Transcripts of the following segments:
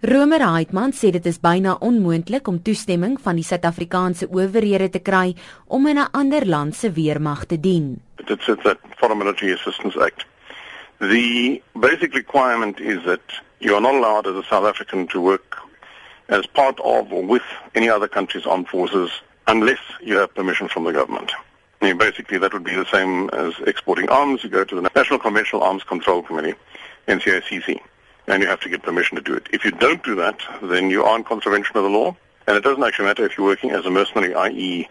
Romer Heitman sê dit is byna onmoontlik om toestemming van die Suid-Afrikaanse owerhede te kry om in 'n ander land se weermag te dien. It's that Foreign Military Assistance Act. The basic requirement is that you are not allowed as a South African to work as part of or with any other country's armed forces unless you have permission from the government. I mean, basically, that would be the same as exporting arms. You go to the National Conventional Arms Control Committee, NCACC. And you have to get permission to do it. If you don't do that, then you are in contravention of the law, and it doesn't actually matter if you're working as a mercenary, i.e.,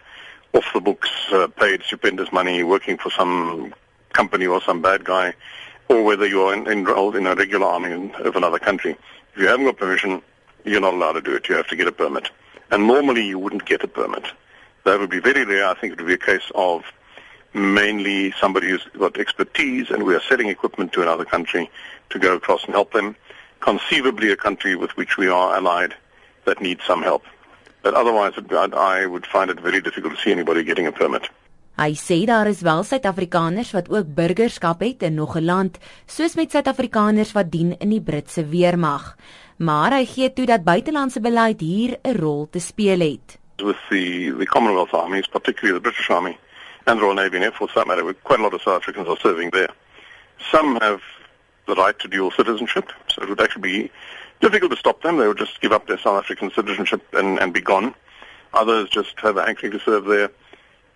off the books, uh, paid stupendous money, working for some company or some bad guy, or whether you're en- enrolled in a regular army of another country. If you haven't got permission, you're not allowed to do it. You have to get a permit. And normally you wouldn't get a permit. That would be very rare. I think it would be a case of mainly somebody who's got expertise and we are selling equipment to another country to go across and help them. Conceivably a country with which we are allied that needs some help. But otherwise, I would find it very difficult to see anybody getting a permit. Hy sê daar is wel Suid-Afrikaners wat ook burgerskap het in nog 'n land, soos met Suid-Afrikaners wat dien in die Britse weermag. Maar hy gee toe dat buitelandse beleid hier 'n rol te speel het. With the the Commonwealth armies, particularly the British Army, and the Royal Navy and Air Force, that matter, quite a lot of South Africans are serving there. Some have the right to dual citizenship, so it would actually be difficult to stop them. They would just give up their South African citizenship and, and be gone. Others just have a hankering to serve there.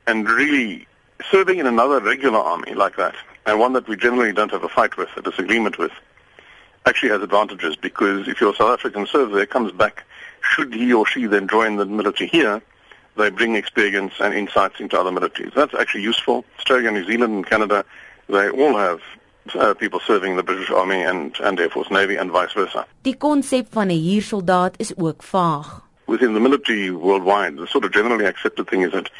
And really, serving in another regular army like that, and one that we generally don't have a fight with, a disagreement with, actually has advantages because if your South African serves there, comes back, should he or she then join the military here, they bring experience and insights into other militaries. That's actually useful. Australia, New Zealand, and Canada, they all have uh, people serving the British Army and, and Air Force Navy and vice versa. Die konsep van 'n huursoldaat is ook vaag. Within the military worldwide, the sort of generally accepted thing is that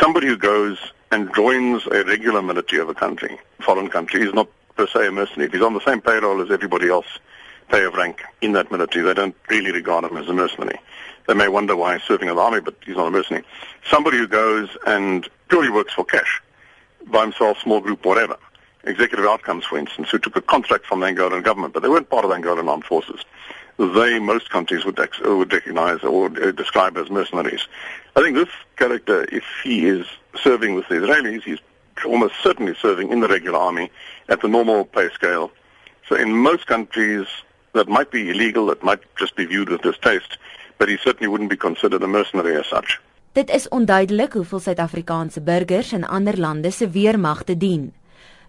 somebody who goes and joins a regular military of a country, foreign country, is not per se a mercenary. He's on the same payroll as everybody else, pay of rank in that military, they don't really regard him as a mercenary. They may wonder why he's serving in the army, but he's not a mercenary. Somebody who goes and purely works for cash, by himself, small group, whatever. Executive outcomes, for instance, who took a contract from the Angolan government, but they weren't part of the Angolan armed forces. They, most countries would, would recognize or uh, describe as mercenaries. I think this character, if he is serving with the Israelis, he's almost certainly serving in the regular army at the normal pay scale. So in most countries, that might be illegal, that might just be viewed with distaste, but he certainly wouldn't be considered a mercenary as such. Dit is onduidelik hoeveel Suid-Afrikaanse burgers in ander lande se weermagte dien.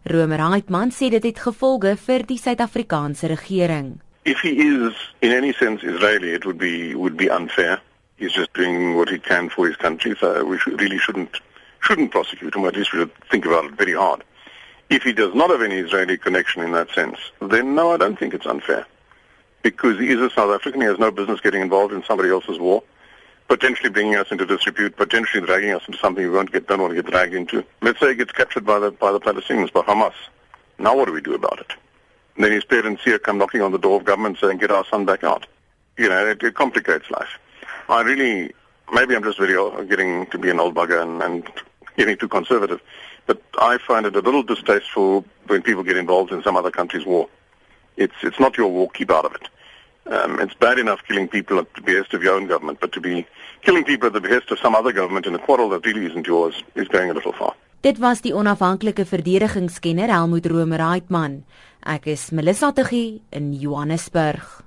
Romer Heitman sê dit het gevolge vir die Suid-Afrikaanse regering. If he is in any sense Israeli, it would be would be unfair. He's just doing what he can for his country, so we should, really shouldn't shouldn't prosecute him. At least we should think about it very hard. If he does not have any Israeli connection in that sense, then no, I don't think it's unfair. Because he is a South African, he has no business getting involved in somebody else's war, potentially bringing us into disrepute, potentially dragging us into something we won't get, don't want to get dragged into. Let's say he gets captured by the, by the Palestinians, by Hamas. Now what do we do about it? And then his parents here come knocking on the door of government saying, get our son back out. You know, it, it complicates life. I really, maybe I'm just very old, getting to be an old bugger and, and getting too conservative, but I find it a little distasteful when people get involved in some other country's war. It's, it's not your war, keep out of it. Um, it's bad enough killing people at the behest of your own government, but to be killing people at the behest of some other government in a quarrel that really isn't yours is going a little far. Dit was die onafhanklike verdedigingskenner Helmut Romer Heitman. Ek is Melissa Tuggie in Johannesburg.